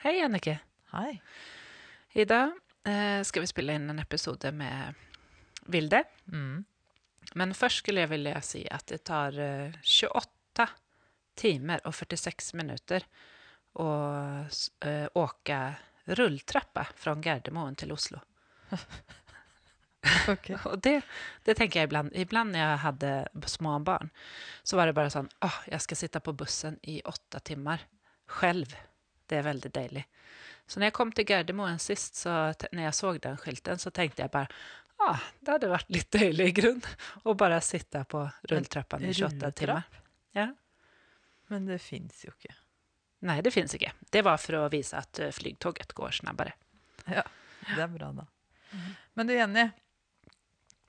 Hei, Annike. Hei. I dag eh, skal vi spille inn en episode med Vilde. Mm. Men først skulle jeg vilja si at det tar eh, 28 timer og 46 minutter å eh, åke rulltrappa fra Gardermoen til Oslo. Okay. Og det, det tenker jeg ibland. Ibland når jeg hadde små barn, så var det bare sånn Åh, jeg skal sitte på bussen i åtte timer selv. Det er veldig deilig. Så når jeg kom til Gardermoen sist, så når jeg så den skilten, så tenkte jeg bare ah, det hadde vært litt deilig i grunn å bare sitte på rulltrappan i 28 timer. Ja. Men det fins jo ikke. Nei, det fins ikke. Det var for å vise at eh, flygtoget går snabbere. Ja, det er bra, da. Men du, Jenny.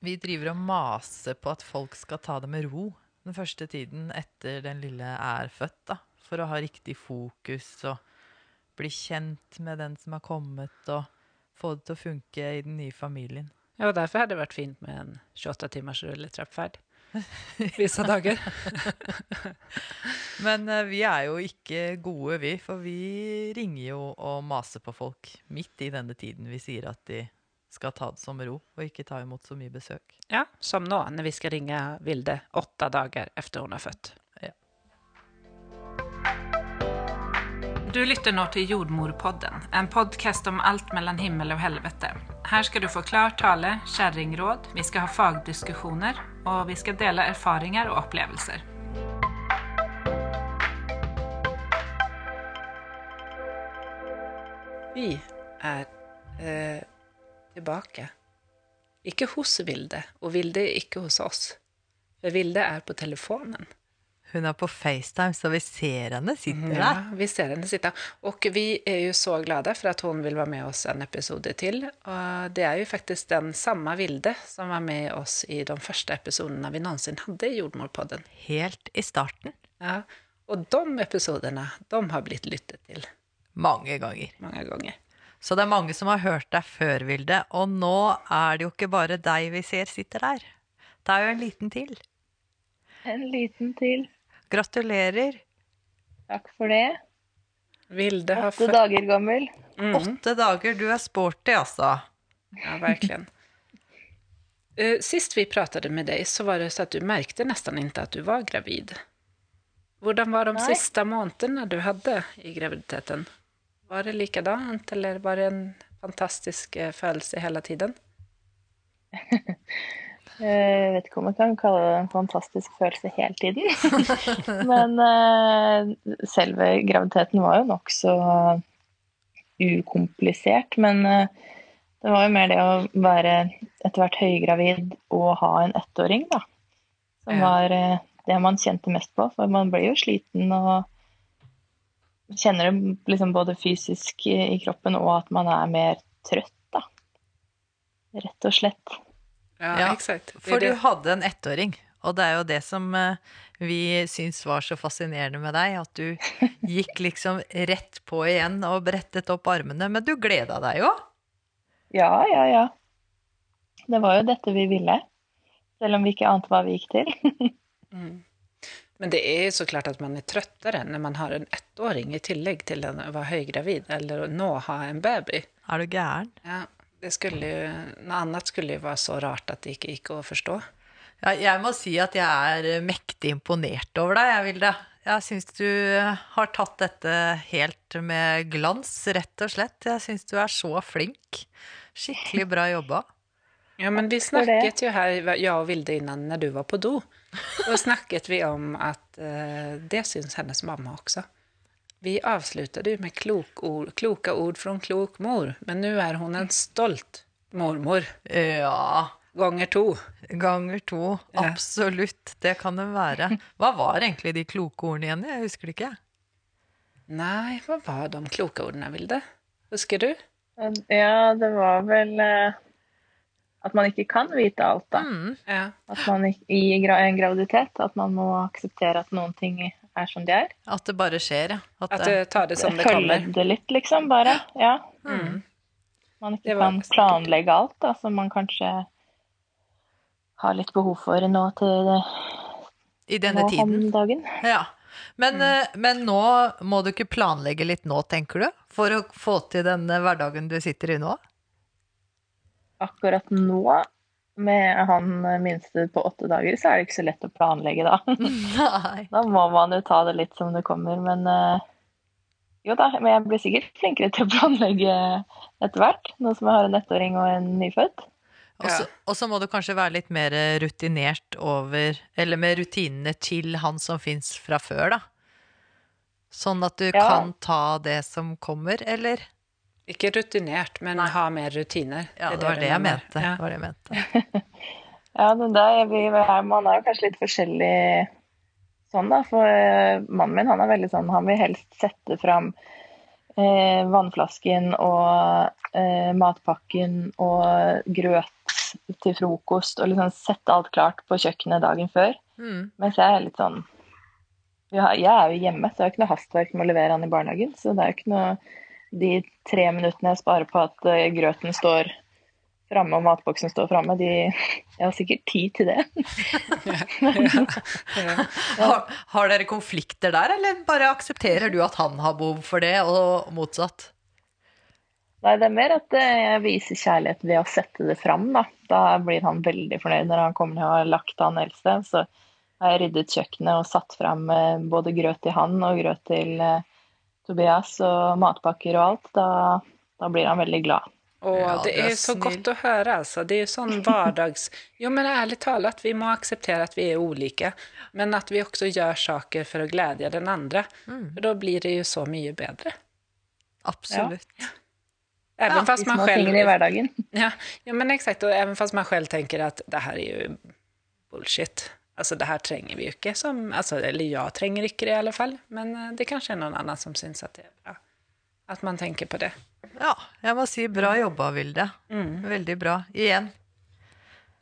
Vi driver og maser på at folk skal ta det med ro den første tiden etter den lille er født, da. For å ha riktig fokus og bli kjent med den som har kommet, og få det til å funke i den nye familien. Ja, og derfor hadde det vært fint med en 28 timers rulletrappferd. Visse dager. Men uh, vi er jo ikke gode, vi. For vi ringer jo og maser på folk midt i denne tiden vi sier at de skal ta det som ro, og ikke ta imot så mye besøk. Ja, som nå, når vi skal ringe Vilde åtte dager etter hun er født. Du lytter nå til Jordmorpodden, en podkast om alt mellom himmel og helvete. Her skal du få klar tale, kjerringråd, vi skal ha fagdiskusjoner, og vi skal dele erfaringer og opplevelser. Vi er eh, tilbake. Ikke hos Vilde, og Vilde er ikke hos oss. For Vilde er på telefonen. Hun er på FaceTime, så vi ser henne sitte Ja, vi ser henne sitte. Og vi er jo så glade for at hun vil være med oss en episode til. Og det er jo faktisk den samme Vilde som var med oss i de første episodene vi noensinne hadde i Jordmorpodden. Helt i starten. Ja. Og de episodene, de har blitt lyttet til Mange ganger. mange ganger. Så det er mange som har hørt deg før, Vilde. Og nå er det jo ikke bare deg vi ser sitter der. Det er jo en liten til. En liten til. Gratulerer. Takk for det. Vilde har Åtte dager gammel. mm. Åtte dager. Du er sporty, altså. Ja, verkligen. Eh, Sist vi pratade med dig så var det så att du märkte nästan inte att du var gravid. Hvordan var de Nei. siste månedene du hadde i graviditeten? Var det likadant eller var det en fantastisk følelse hele hela tiden? Jeg vet ikke om jeg kan kalle det en fantastisk følelse hele tiden. Men uh, selve graviditeten var jo nokså ukomplisert. Men uh, det var jo mer det å være etter hvert høygravid og ha en ettåring, da. Som Ja. var uh, det man kjente mest på. For man blir jo sliten og kjenner det liksom både fysisk i i kroppen og at man er mer trøtt, da. Rett og slett. Ja, Ja, exakt. For du hadde en ettåring. Og det er jo det som eh, vi syns var så fascinerende med deg, at du gikk liksom rett på igjen og brettet opp armene. Men du gleda deg jo. Ja, ja, ja. Det var jo dette vi ville. Selv om vi ikke ante hva vi gikk til. Mm. Men det er jo så klart at man er trøttere når man har en ettåring i tillegg til å være høygravid eller nå ha en baby. Er du gæren? Ja, det skulle jo, noe annet skulle jo være så rart at det ikke gikk å forstå. Ja, jeg må si at jeg er mektig imponert over deg, jeg, Vilde. Jeg syns du har tatt dette helt med glans, rett og slett. Jeg syns du er så flink. Skikkelig bra jobba. Ja, men vi snakket jo her, jeg og Vilde, innan når du var på do. Da snakket vi om at eh, det syns hennes mamma också. Vi avslutade ju med klok ord, kloka ord från klok mor, men nu är hon en stolt mormor. Ja, Ganger to. ganger to. Absolutt. Det kan det være. Hva var egentlig de kloke ordene igjen? Jeg husker det ikke. Nei, hva var de kloke ordene, Vilde? Husker du? Ja, det var vel eh, at man ikke kan vite alt, da. Mm. Ja. At man I en graviditet at man må akseptere at noen ting er som de er. At det bare skjer, ja. At at du tar det som det Følge Følger det litt, liksom, bare. Ja. Mm. Man ikke kan planlegge alt, da, som man kanskje har litt behov for nå til det. I denne nå tiden. om dagen. Ja. Men, mm. men nå må du ikke planlegge litt nå, tenker du? For å få til den hverdagen du sitter i nå? Akkurat nå, med han minste på åtte dager, så er det ikke så lett å planlegge, da. Nei. Da må man jo ta det litt som det kommer, men uh, jo da, men jeg blir sikkert flinkere til å planlegge etter hvert, nå som jeg har en ettåring og en nyfødt. Og så- Og så må du kanskje være litt mer rutinert over Eller med rutinene til han som fins fra før, da. Sånn at du Ja. kan ta det som kommer, eller? Ikke rutinert, men Nei. ha mer rutiner. Ja, det, det var det jeg mente. Ja. Det var det jeg mente. Ja, men da er, vi, man er jo kanskje litt forskjellig sånn, da. For eh, mannen min han er veldig sånn, han vil helst sette fram eh, vannflasken og eh, matpakken og grøt til frokost, og liksom sette alt klart på kjøkkenet dagen før. Mm. Mens jeg er litt sånn Jeg er jo hjemme, så jeg har ikke noe hastverk med å levere han i barnehagen. Så det er jo ikke noe De tre minuttene jeg sparer på at eh, grøten står framme og matboksen står framme, de Jeg har sikkert tid til det. Ja. Har, har dere konflikter der, eller bare aksepterer du at han har behov for det, og motsatt? Nei, det er mer at eh, jeg viser kjærlighet ved å sette det fram, da. Da blir han veldig fornøyd når han kommer til å ha lagt han eldste. Så har jeg ryddet kjøkkenet og satt fram eh, både grøt til han og grøt til Tobias og matpakker og alt. Da, da blir han veldig glad. Å, det är så godt å høre, altså. alltså. Det är sånn hverdags... Jo men ærlig talt, vi må akseptere at vi er ulike, Men at vi også gjør saker for å glede den andre. Mm. da blir det jo så mye bedre. Absolutt. Även Ja, fast man själv... i hverdagen. Ja, ja, men exakt. Och även fast man själv tänker att det här är ju bullshit. Alltså det her trenger vi jo ikke som... altså, eller jeg trenger ikke det i alle fall. Men eh, det kanskje er noen annen som syns at det er bra. At man tenker på det. Ja, jeg må si bra jobba, Vilde. Mm. Veldig bra. Igjen.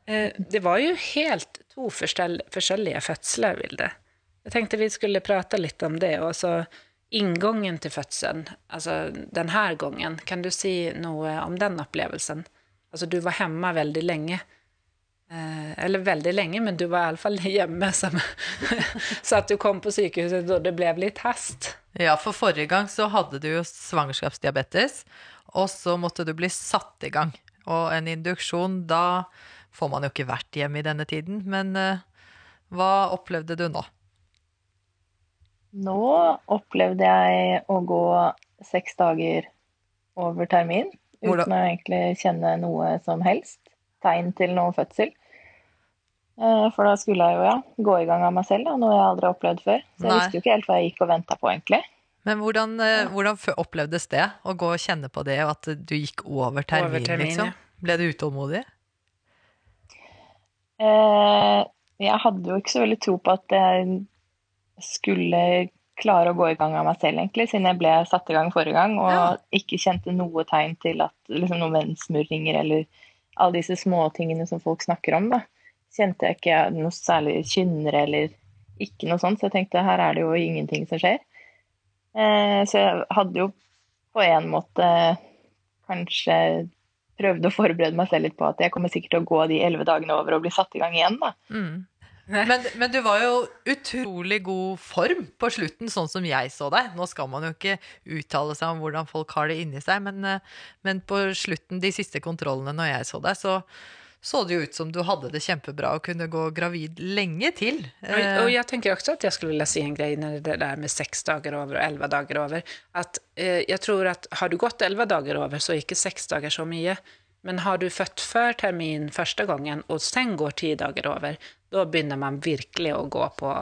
Eh, Det var jo helt to forskjell- forskjellige fødsler, Vilde. Jeg tenkte vi skulle prate litt om det. Og så Inngangen til fødselen, altså denne gangen. Kan du si noe om den opplevelsen? Altså, du var hjemme veldig lenge. Eh, Eller veldig lenge, men du var iallfall hjemme. Som, så at du kom på sykehuset da det ble litt hast. Ja, for forrige gang så hadde du jo svangerskapsdiabetes, og så måtte du bli satt i gang. Og en induksjon, da får man jo ikke vært hjemme i denne tiden. Men eh, hva opplevde du nå? Nå opplevde jeg å gå seks dager over termin Hvordan- uten å egentlig kjenne noe som helst. Tegn til noen fødsel. Eh, For da skulle jeg jo ja, gå i gang av meg selv, da, noe jeg aldri har opplevd før. Så jeg Nei. visste jo ikke helt hva jeg gikk og venta på, egentlig. Men hvordan, eh, hvordan opplevdes det? Å gå og kjenne på det, og at du gikk over termin, Over termin, liksom? ja. Ble du utålmodig? Eh, Jeg hadde jo ikke så veldig tro på at jeg skulle klare å gå i gang av meg selv, egentlig, siden jeg ble satt i gang forrige gang og Ja. ikke kjente noe tegn til at liksom noen vennsmurringer eller alle disse småtingene som folk snakker om. da. Kjente jeg ikke noe særlig kynnere eller ikke noe sånt, så jeg tenkte her er det jo ingenting som skjer. Eh, så jeg hadde jo på en måte kanskje prøvd å forberede meg selv litt på at jeg kommer sikkert til å gå de elleve dagene over og bli satt i gang igjen. da. Mm. Men, men du var jo utrolig god form på slutten, sånn som jeg så deg. Nå skal man jo ikke uttale seg om hvordan folk har det inni seg, men, eh, men på slutten, de siste kontrollene når jeg så deg, så så det jo ut som du hadde det kjempebra og kunne gå gravid lenge til. Og, Eh, och jag tänker också att jag skulle ville si en greie når det der med seks dager over og elleve dager over. At eh, jeg tror at har du gått elleve dager over, så er ikke seks dager så mye. Men har du født før termin første gangen, og sen går ti dager over, da begynner man virkelig å gå på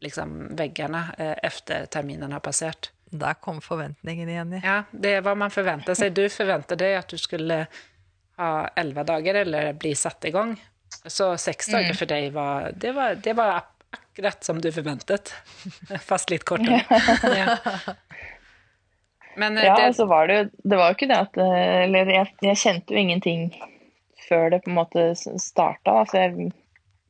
liksom, veggene eh, efter terminen har passert. Der kom forventningen igjen. Ja, det er hva man forventer seg. Du forventer deg at du skulle ha elva dager eller bli satt i gang. Så seks mm. dager for deg var, det var, det var akkurat som du forventet, Fast litt kortere. ja. Men eh, Ja, det, og så var det jo Det var jo ikke det at eh, Eller jeg, jeg kjente jo ingenting før det på en måte starta. Da. Så jeg,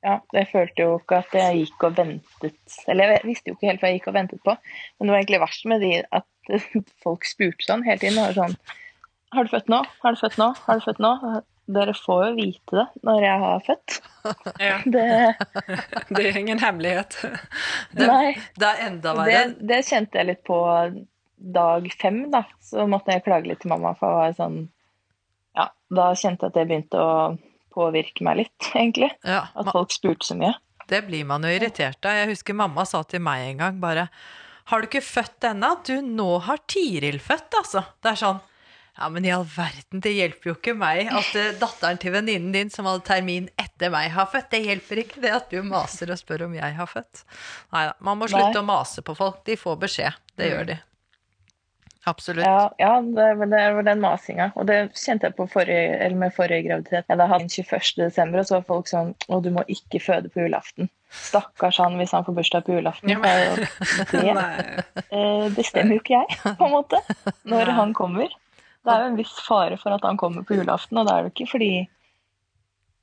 ja, jeg følte jo ikke at jeg gikk og ventet Eller jeg visste jo ikke helt hva jeg gikk og ventet på. Men det var egentlig verst med de at folk spurte sånn hele tiden. Var sånn Har du født nå? Har du født nå? Har du født nå? dere får jo vite det når jeg har født. Ja, Det, det er ingen hemmelighet. Det, nei, det er enda det, verre. det kjente jeg litt på dag fem, da. Så måtte jeg klage litt til mamma, for jeg var sånn Ja, da kjente jeg at det begynte å påvirke meg litt, egentlig. Ja, At folk spurte så mye. det blir man jo irritert av. Jeg husker mamma sa til meg en gang bare Har du ikke født ennå? Du, nå har Tiril født, altså. Det er sånn Ja, men i all verden, det hjelper jo ikke meg at eh, datteren til venninnen din som hadde termin etter meg, har født. Det hjelper ikke det at du maser og spør om jeg har født. Nei da, man må slutte Nei. å mase på folk. De får beskjed. Det gjør de. Absolutt. Ja, ja det, var- den masinga. Og det kjente jeg på forrige, eller med forrige graviditet. Jeg hadde hatt den 21. desember, og så var folk sånn Å, du må ikke føde på julaften. Stakkars han hvis han får bursdag på julaften. Ja, men... det, det eh, bestemmer jo ikke jeg, på en måte, når Nei. han kommer. Det er jo en viss fare for at han kommer på julaften, og det er det ikke fordi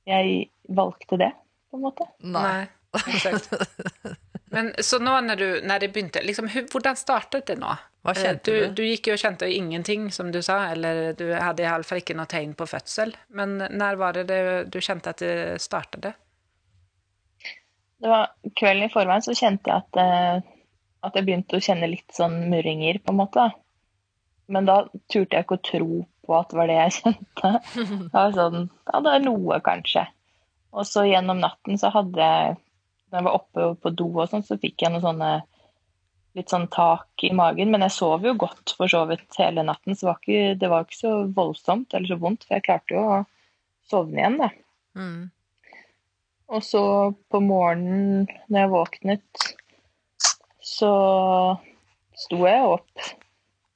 jeg valgte det, på en måte. Nei. Men så nå når, du, når det begynte, liksom, hvordan startet det nå? Hva Eh, kjente du? du? Du gikk jo og kjente ingenting, som du sa, eller du hadde i alle fall ikke noe tegn på fødsel. Men når var det, det du kjente at det startet? Det var kvelden i forveien så kjente jeg at, eh, at jeg begynte å kjenne litt sånn murringer, på en måte. Men da turte jeg ikke å tro på at det var det jeg kjente. Det var sånn, ja, det er noe, kanskje. Og så gjennom natten så hadde jeg, når jeg var oppe på do og sånn, så fikk jeg noe sånne litt sånn tak i magen. Men jeg sov jo godt for så vidt hele natten, så var ikke, det var ikke så voldsomt eller så vondt, for jeg klarte jo å sovne igjen, da. Mm. Og så på morgenen når jeg våknet, så sto jeg opp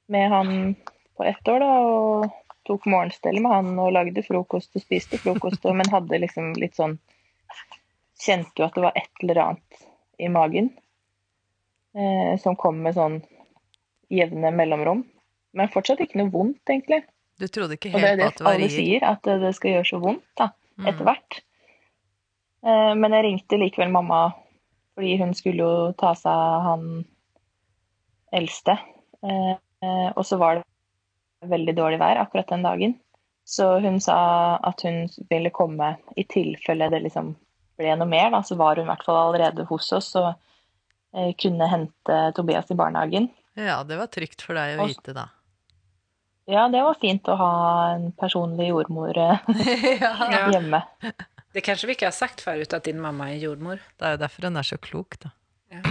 med han på ett år, da, og tok morgenstell med han og lagde frokost og spiste frokost, og- men hadde liksom litt sånn Kjente jo at det var et eller annet i magen eh, som kom med sånn jevne mellomrom. Men fortsatt ikke noe vondt, egentlig. Du trodde ikke Og det er helt det alle sier, at det skal gjøre så vondt da, Mm. etter hvert. Eh, Men jeg ringte likevel mamma, fordi hun skulle jo ta seg av han eldste. Eh, Og så var det veldig dårlig vær akkurat den dagen. Så hun sa at hun ville komme i tilfelle det liksom ble noe mer. Da. Så var hun i hvert fall allerede hos oss og eh, kunne hente Tobias i barnehagen. Ja, det var trygt for deg å Og- vite, da. Ja, det var fint å ha en personlig jordmor eh, ja. Ja. hjemme. Det kanskje vi ikke har sagt før ut at din mamma er jordmor. Det er jo derfor hun er så klok, da.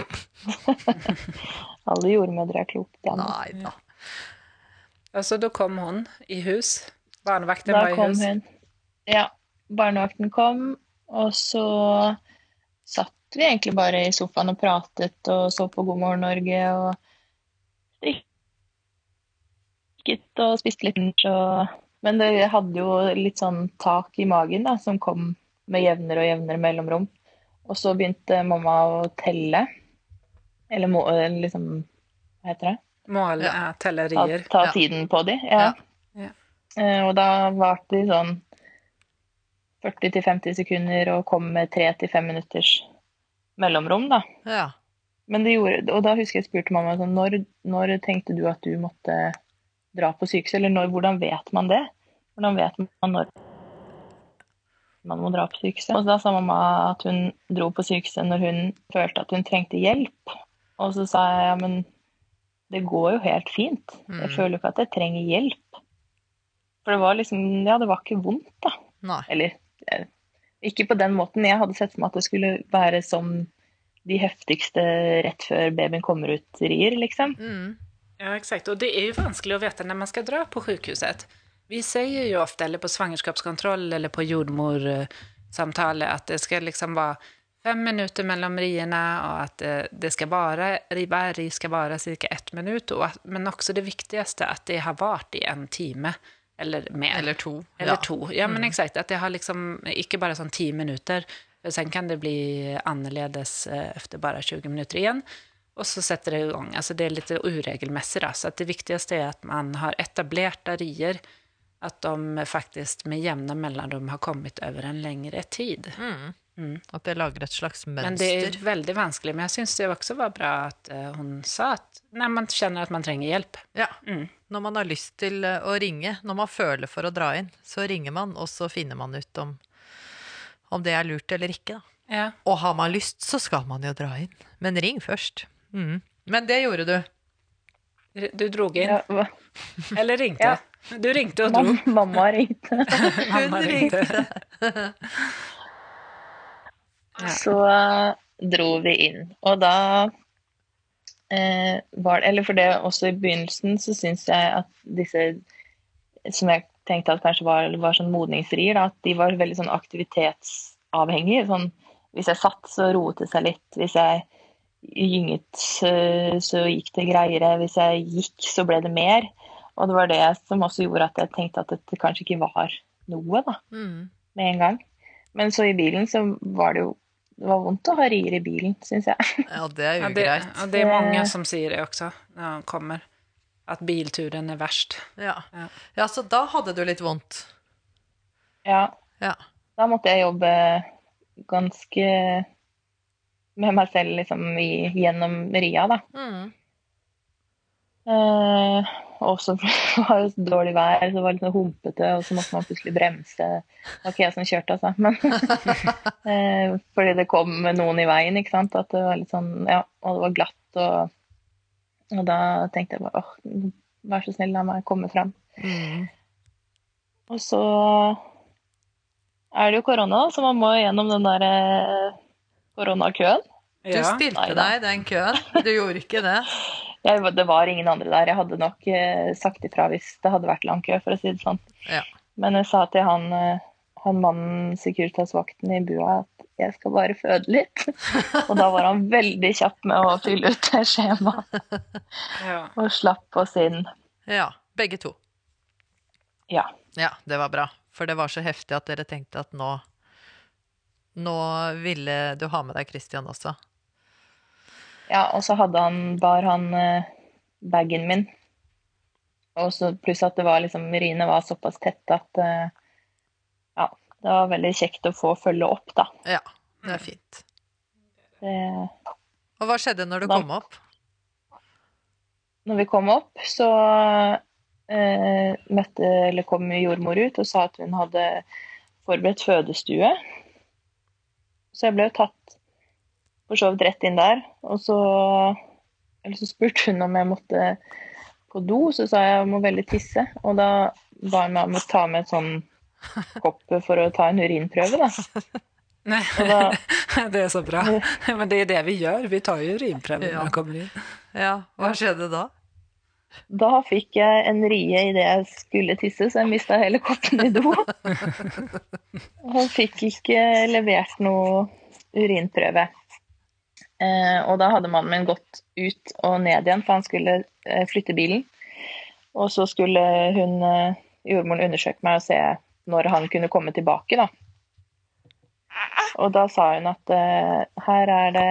Alle jordmødre er kloke. Nei da. Alltså da kom hun i hus. Barnevakten Da var i kom hus. hun. Ja, barnevakten kom, og så satt vi egentlig bare i sofaen og pratet og så på God morgen Norge og strikket og spiste litt lunsj og Men det hadde jo litt sånn tak i magen da, som kom med jevnere og jevnere mellomrom. Og så begynte mamma å telle. Eller liksom Hva heter det? Mål, Ja. ja. Ta, tellerier. ta Ja. tiden på de. Ja. Ja. Eh, og da varte de sånn 40-50 sekunder og kom med 3-5 minutters mellomrom, da. Ja. Men det gjorde, og da husker jeg spurte mamma sånn, når, når tenkte du at du måtte dra på sykehuset, eller når, hvordan vet man det? Hvordan vet man når man må dra på sykehuset? Og da sa mamma at hun dro på sykehuset når hun følte at hun trengte hjelp. Og så sa jeg ja, men det går jo helt fint. Jeg Mm. føler jo ikke at jeg trenger hjelp. For det var liksom, ja, det var ikke vondt, da. Nei. Eller ikke på den måten. Jeg hadde sett for meg at det skulle være som de heftigste rett før babyen kommer ut-rier, liksom. Mm. Ja, exakt. Og det er jo vanskelig å vite når man skal dra på sjukhuset. Vi sier jo ofte, eller på svangerskapskontroll eller på jordmorsamtale, at det skal liksom vara fem minuter mellom riene, og att eh, det skal være, hver ri skal vara cirka ett minutt. Og at, men også det viktigste, at det har vart i en time eller mer. Eller to. Eller ja. to. Ja, men exakt. At det har liksom ikke bare sånn ti minutter. Sen kan det bli annerledes etter bare 20 minutter igjen. Og så setter det igång. Altså, det er litt uregelmessig. Da. Så att det viktigste er at man har etablerte rier. At de faktisk med jevne mellomrom har kommet over en lengre tid. Mm. At det lager et slags mønster. Men det er veldig vanskelig. Men jeg syns det også var bra at eh, hun sa at når man kjenner at man trenger hjelp. Ja. Mm. Når man har lyst til eh, å ringe, når man føler for å dra inn, så ringer man, og så finner man ut om, om det er lurt eller ikke. Da. Ja. Og har man lyst, så skal man jo dra inn. Men ring først. Mm. Men det gjorde du. Du dro inn. Ja, Eller ringte. Ja. Du ringte og dro. mam- mamma ringte. Mamma Hun ringte. Ja. Så eh, dro vi inn. Og da eh, var det Eller for det også i begynnelsen så syns jeg at disse som jeg tenkte at kanskje var, var sånn modningsrier, da, at de var veldig sånn aktivitetsavhengige. Sånn, hvis jeg satt, så roet det seg litt. Hvis jeg gynget, så, så gikk det greiere. Hvis jeg gikk, så ble det mer. Og det var det som også gjorde at jeg tenkte at dette kanskje ikke var noe, da Mm. med en gang. Men så i bilen så var det jo Det var vondt å ha rier i bilen, syns jeg. Ja, det er Ja, det, ugreit. og det er mange som sier det også når han kommer. At bilturen er verst. Ja. Ja. ja, så da hadde du litt vondt. Ja, Ja. da måtte jeg jobbe ganske med meg selv liksom i, gjennom ria, da. Mm. Eh, og så var det dårlig vær, så det var litt sånn humpete, og så måtte man plutselig bremse. Det var ikke jeg som kjørte, altså. Men, eh, fordi det kom noen i veien, ikke sant. At det var litt sånn, ja, og det var glatt. Og, og da tenkte jeg bare åh, vær så snill, la meg komme fram. Mm. Og så er det jo korona, så man må jo gjennom den der eh, koronakøen. Du stilte Nei deg i den køen. Du gjorde ikke det. Jeg, det var ingen andre der. Jeg hadde nok eh, sagt ifra hvis det hadde vært lang kø, for å si det sånn. Ja. Men jeg sa til han, eh, han mannen, Securitas-vakten i bua, at jeg skal bare føde litt. og da var han veldig kjapp med å fylle ut det skjemaet, Ja. og slapp oss inn. Ja, begge to. Ja. Ja, det var bra. For det var så heftig at dere tenkte at nå Nå ville du ha med deg Christian også. Ja og så hadde han, bar han eh, bagen min. Og så pluss at det var liksom, riene var såpass tette at eh, ja, det var veldig kjekt å få følge opp, da. Ja, det er fint. Det, Og hva skjedde når du Da- kom opp? når vi kom opp, så eh, møtte, eller kom jordmor ut og sa at hun hadde forberedt fødestue. Så jeg ble jo tatt for så vidt rett inn der. Og så, eller så spurte hun om jeg måtte på do, så sa jeg jeg må veldig tisse. Og da ba hun meg om å ta med et sånn kopp for å ta en urinprøve, da. Nei, da det er så bra. Men det er det vi gjør. Vi tar jo urinprøve Ja. når vi kommer inn. Ja, hva skjedde da? Da fikk jeg en rie idet jeg skulle tisse, så jeg mista hele koppen i do. Og fikk ikke levert noe urinprøve. Eh, og da hadde mannen min gått ut og ned igjen, for han skulle eh, flytte bilen. Og så skulle hun, eh, jordmoren undersøke meg og se når han kunne komme tilbake, da. Og da sa hun at eh, her er det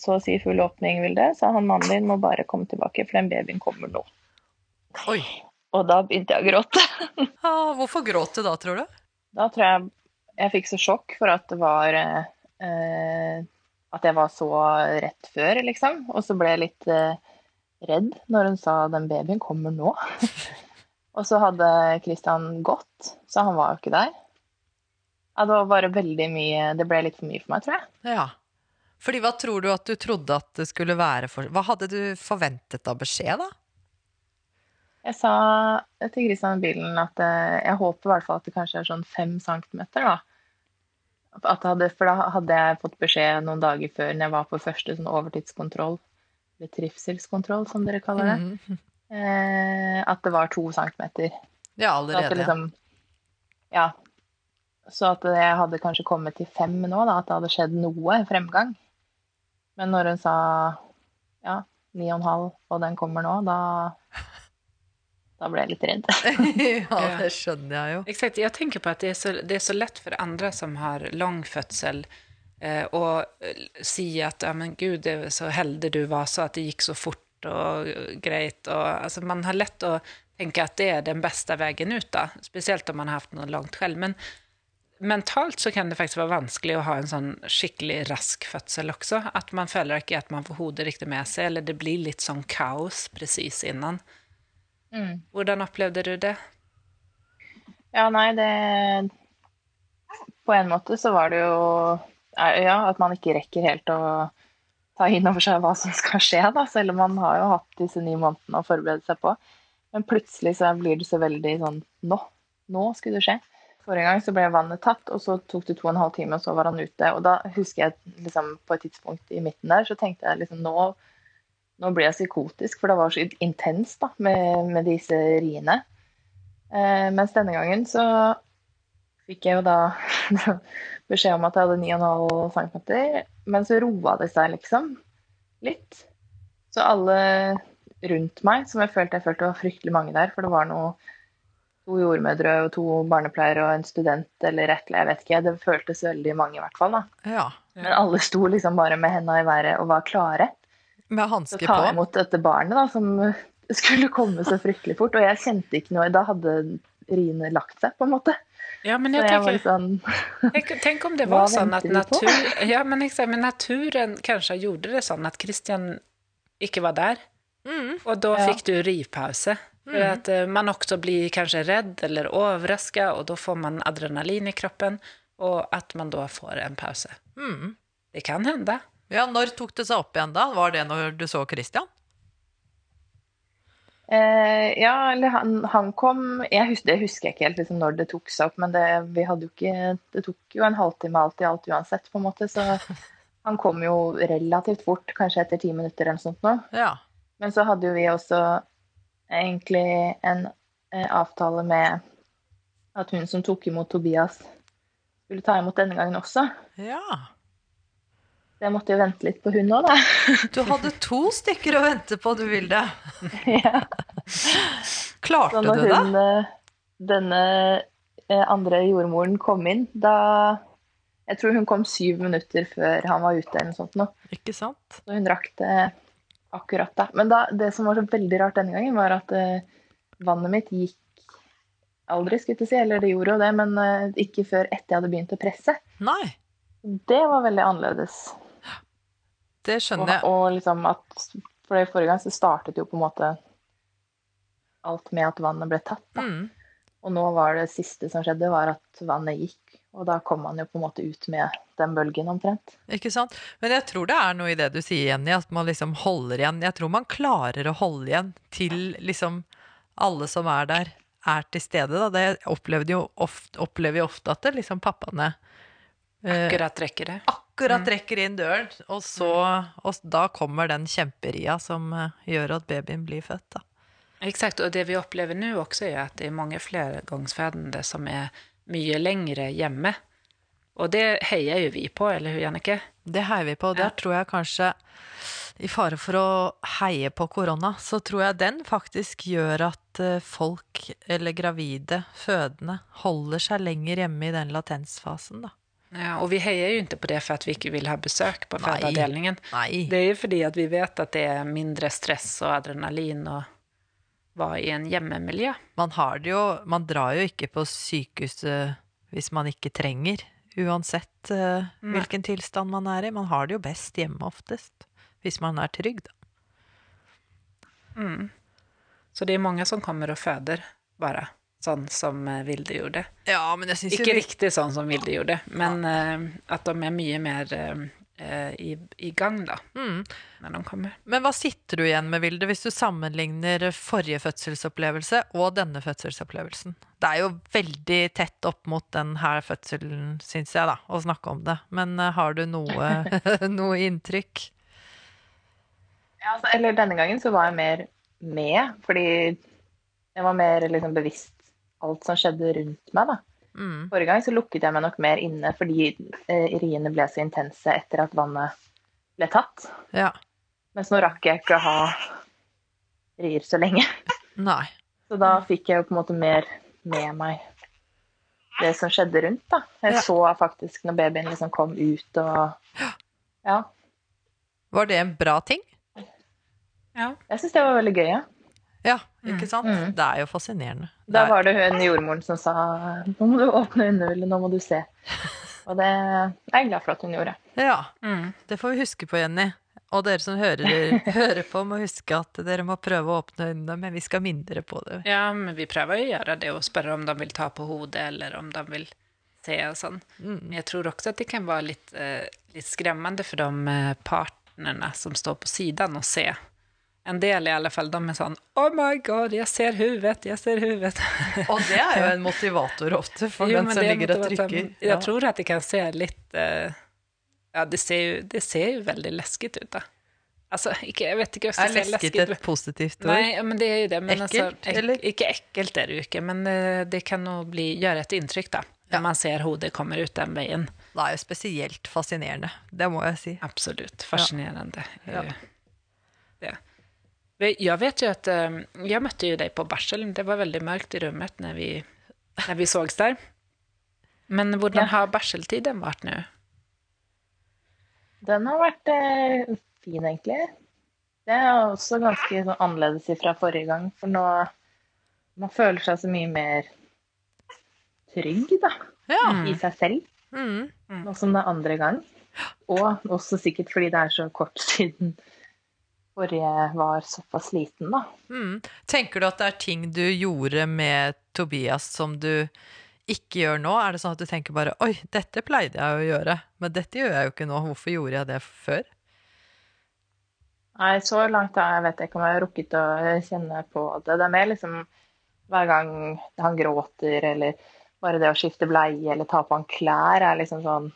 så å si full åpning, Vilde, så han mannen din må bare komme tilbake, for den babyen kommer nå. Oi. Og da begynte jeg å gråte. Ah, hvorfor gråt du da, tror du? Da tror jeg jeg fikk så sjokk for at det var eh, eh, At jeg var så rett før, liksom. Og så ble jeg litt eh, redd når hun sa 'den babyen kommer nå'. og så hadde Christian gått, så han var jo ikke der. Ja, det var bare veldig mye Det ble litt for mye for meg, tror jeg. Ja. Fordi hva tror du at du trodde at det skulle være for Hva hadde du forventet av beskjed, da? Jeg sa til Christian i bilen at eh, jeg håper i hvert fall at det kanskje er sånn fem centimeter, da. At hadde, for da hadde jeg fått beskjed noen dager før når jeg var på første sånn overtidskontroll, eller trivselskontroll som dere kaller det, mm. eh, at det var to centimeter. Ja, Så allerede. liksom, ja. Så at jeg hadde kanskje kommet til fem nå, da, at det hadde skjedd noe fremgang. Men når hun sa ja, ni og en halv, og den kommer nå, da, da ble jeg litt redd. ja, det skjønner jeg jo. Exakt, Jeg tenker på at det er, så, det er, så lett for andre som har lang fødsel, eh, och eh, säga att ja, men gud, så heldig du var så at det gikk så fort og greit. Og, altså, man har lett å tenke at det er den beste veien ut, da. speciellt om man har hatt noe langt selv. Men mentalt så kan det faktisk være vanskelig å ha en sånn skikkelig rask fødsel også. At man føler ikke at man får hodet riktig med seg, eller det blir litt sånn kaos presis innan. Mm. Hvordan opplevde du det? Ja, nei, det På en måte så var det jo Ja, at man ikke rekker helt å ta inn over seg hva som skal skje, da. Selv om man har jo hatt disse ni månedene å forberede seg på. Men plutselig så blir det så veldig sånn Nå! Nå skulle det skje. Forrige gang så ble vannet tatt, og så tok det to og en halv time, og så var han ute. Og da husker jeg liksom på et tidspunkt i midten der, så tenkte jeg liksom nå, nå blir jeg psykotisk, for det var så intenst da, med, med disse riene. Eh, mens denne gangen så fikk jeg jo da beskjed om at jeg hadde 9,5 cm, men så roa det seg liksom litt. Så alle rundt meg, som jeg følte jeg følte var fryktelig mange der, for det var noe to jordmødre og to barnepleiere og en student eller et eller jeg vet ikke. Det føltes veldig mange i hvert fall. da. Ja. Men alle sto liksom bare med henda i været og var klare Med til på? ta imot dette barnet da, som skulle komme så fryktelig fort. Og jeg kjente ikke noe Da hadde riene lagt seg, på en måte. Ja, men jeg jeg tenker sånn Tenk, tenk om det var sånn at natur, ja, men, men naturen kanskje gjorde det sånn at Christian ikke var der, Mm. og da Ja. fikk du rivpause. For Mm. at eh, man også blir kanskje redd eller overraska, og da får man adrenalin i kroppen, og at man da får en pause. Mm. Det kan hende. Ja, når tok det seg opp igjen da? Var det når du så Christian? eh, Ja, eller han, han kom jeg husker, Det husker jeg ikke helt liksom, når det tok seg opp, men det, vi hadde jo ikke, det tok jo en halvtime alt i alt uansett, på en måte. Så han kom jo relativt fort, kanskje etter ti minutter eller noe sånt nå. Ja. Men så hadde jo vi også egentlig en eh, avtale med at hun som tok imot Tobias, skulle ta imot denne gangen også. ja. Så jeg måtte jo vente litt på hun òg, da. Du hadde to stykker å vente på, du Vilde. ja. Klarte Så når du det? hun, eh, denne eh, andre jordmoren kom inn, da Jeg tror hun kom syv minutter før han var ute, eller noe sånt. Nå. Ikke sant? Så hun rakk det akkurat da. Men da, det som var så veldig rart denne gangen, var at eh, vannet mitt gikk aldri, skulle jeg si. Eller det gjorde jo det, men ikke før etter jeg hadde begynt å presse. Nei, Det var veldig annerledes. Det skjønner jeg. og liksom at For det forrige gang så startet jo på en måte alt med at vannet ble tatt. Da. Mm. Og nå var det siste som skjedde, var at vannet gikk. Og da kom man jo på en måte ut med den bølgen omtrent. Ikke sant? Men jeg tror det er noe i det du sier, Jenny, at man liksom holder igjen. Jeg tror man klarer å holde igjen til liksom alle som er der, er til stede. Da. Det opplever jo ofte, opplever jo ofte at det liksom pappaene eh, Akkurat rekker det. akkurat trekker inn døren, og så og da kommer den kjemperia som eh, gjør at babyen blir født. Da. Exakt, og det vi opplever nå også er at det er mange flergangsfødende som er mye lengre hjemme. Og det heier jo vi på, eller hur, Jannicke? Det heier vi på. og. Der tror jeg kanskje, i fare for å heie på korona, så tror jeg den faktisk gjør at eh, folk, eller gravide, fødende, holder seg lenger hjemme i den latensfasen, da. Ja, og vi heier jo ikke på det for at vi ikke vil ha besøk på Nei. fødeavdelingen. Det er jo fordi at vi vet at det er mindre stress og adrenalin å være i en hjemmemiljø. Man har det jo Man drar jo ikke på sykehuset hvis man ikke trenger, uansett Nei. hvilken tilstand man er i. Man har det jo best hjemme oftest. Hvis man er trygg, da. Mm. Så det er mange som kommer og føder bare sånn som eh, Vilde gjorde. Ja, men jeg synes Ikke riktig sånn som Vilde gjorde, men eh, at de er mye mer eh, i, i gang da, mm. når de kommer. Men hva sitter du igjen med, Vilde, hvis du sammenligner forrige fødselsopplevelse og denne fødselsopplevelsen? Det er jo veldig tett opp mot den her fødselen, syns jeg, da, å snakke om det. Men uh, har du noe, noe inntrykk? Ja, altså, eller denne gangen så var jeg mer med, fordi jeg var mer liksom, bevisst alt som skjedde rundt meg. da. Mm. Forrige gang så lukket jeg meg nok mer inne fordi eh, riene ble så intense etter at vannet ble tatt. Ja. Mens nå rakk jeg ikke å ha rier så lenge. Nei. Så da fikk jeg jo på en måte mer med meg det som skjedde rundt. da. Jeg Ja. så faktisk når babyen liksom kom ut og Ja. Var det en bra ting? Ja. Jeg syns det var veldig gøy. Ja. Ja, ikke sant? Mm. Det er jo fascinerende. Da var det hun jordmoren som sa nå må du åpne underhullet, nå må du se. Og det er jeg glad for at hun gjorde. Ja, Mm. det får vi huske på, Jenny. Og dere som hører, hører på, må huske at dere må prøve å åpne øynene, men vi skal minne dere på det. Ja, men vi prøver å gjøre det og spørre om de vil ta på hodet eller om de vil se og sånn. Mm. Men jeg tror også at det kan være litt, eh, litt skremmende for de eh, partnerne som står på siden og se. En del i alle fall, de er sånn Oh my god, jeg ser huvudet, jeg ser huvudet. Og det er jo en motivator ofte for Jo, den som er ligger og trykker. sånn- Jeg tror at det kan se litt uh, Ja, det ser jo, det ser jo veldig leskete ut, da. Altså, ikke, jeg vet ikke Er lesket et positivt ord? Nei, men det er jo det. Men Ekkelt, altså, ek, eller? Ikke ekkelt er det jo ikke, men uh, det kan jo gjøre et inntrykk, da. Når Ja. man ser hodet kommer ut den veien. Det er jo spesielt fascinerende, det må jeg si. Absolutt. Fascinerende. Ja. Eh, Jag vet ju att, jeg jag mötte ju dig på barsel. Det var väldigt mörkt i rummet när vi, när vi sågs där. Men hur Ja. har barseltiden vært nå? Den har vært eh, fin, egentlig. Det er også ganske sånn, annerledes fra forrige gang, for nå man føler seg så mye mer trygg da, Ja. i seg selv, Mm. nå som det er andre gang. Og også sikkert fordi det er så kort siden forrige var såpass liten, da. Mm. Tenker du at det er ting du gjorde med Tobias som du ikke gjør nå? Er det sånn at du tenker bare Oi, dette pleide jeg å gjøre, men dette gjør jeg jo ikke nå. Hvorfor gjorde jeg det før? Nei, så langt da, jeg vet ikke om jeg har rukket å kjenne på det. Det er mer liksom hver gang han gråter, eller bare det å skifte bleie eller ta på han klær, er liksom sånn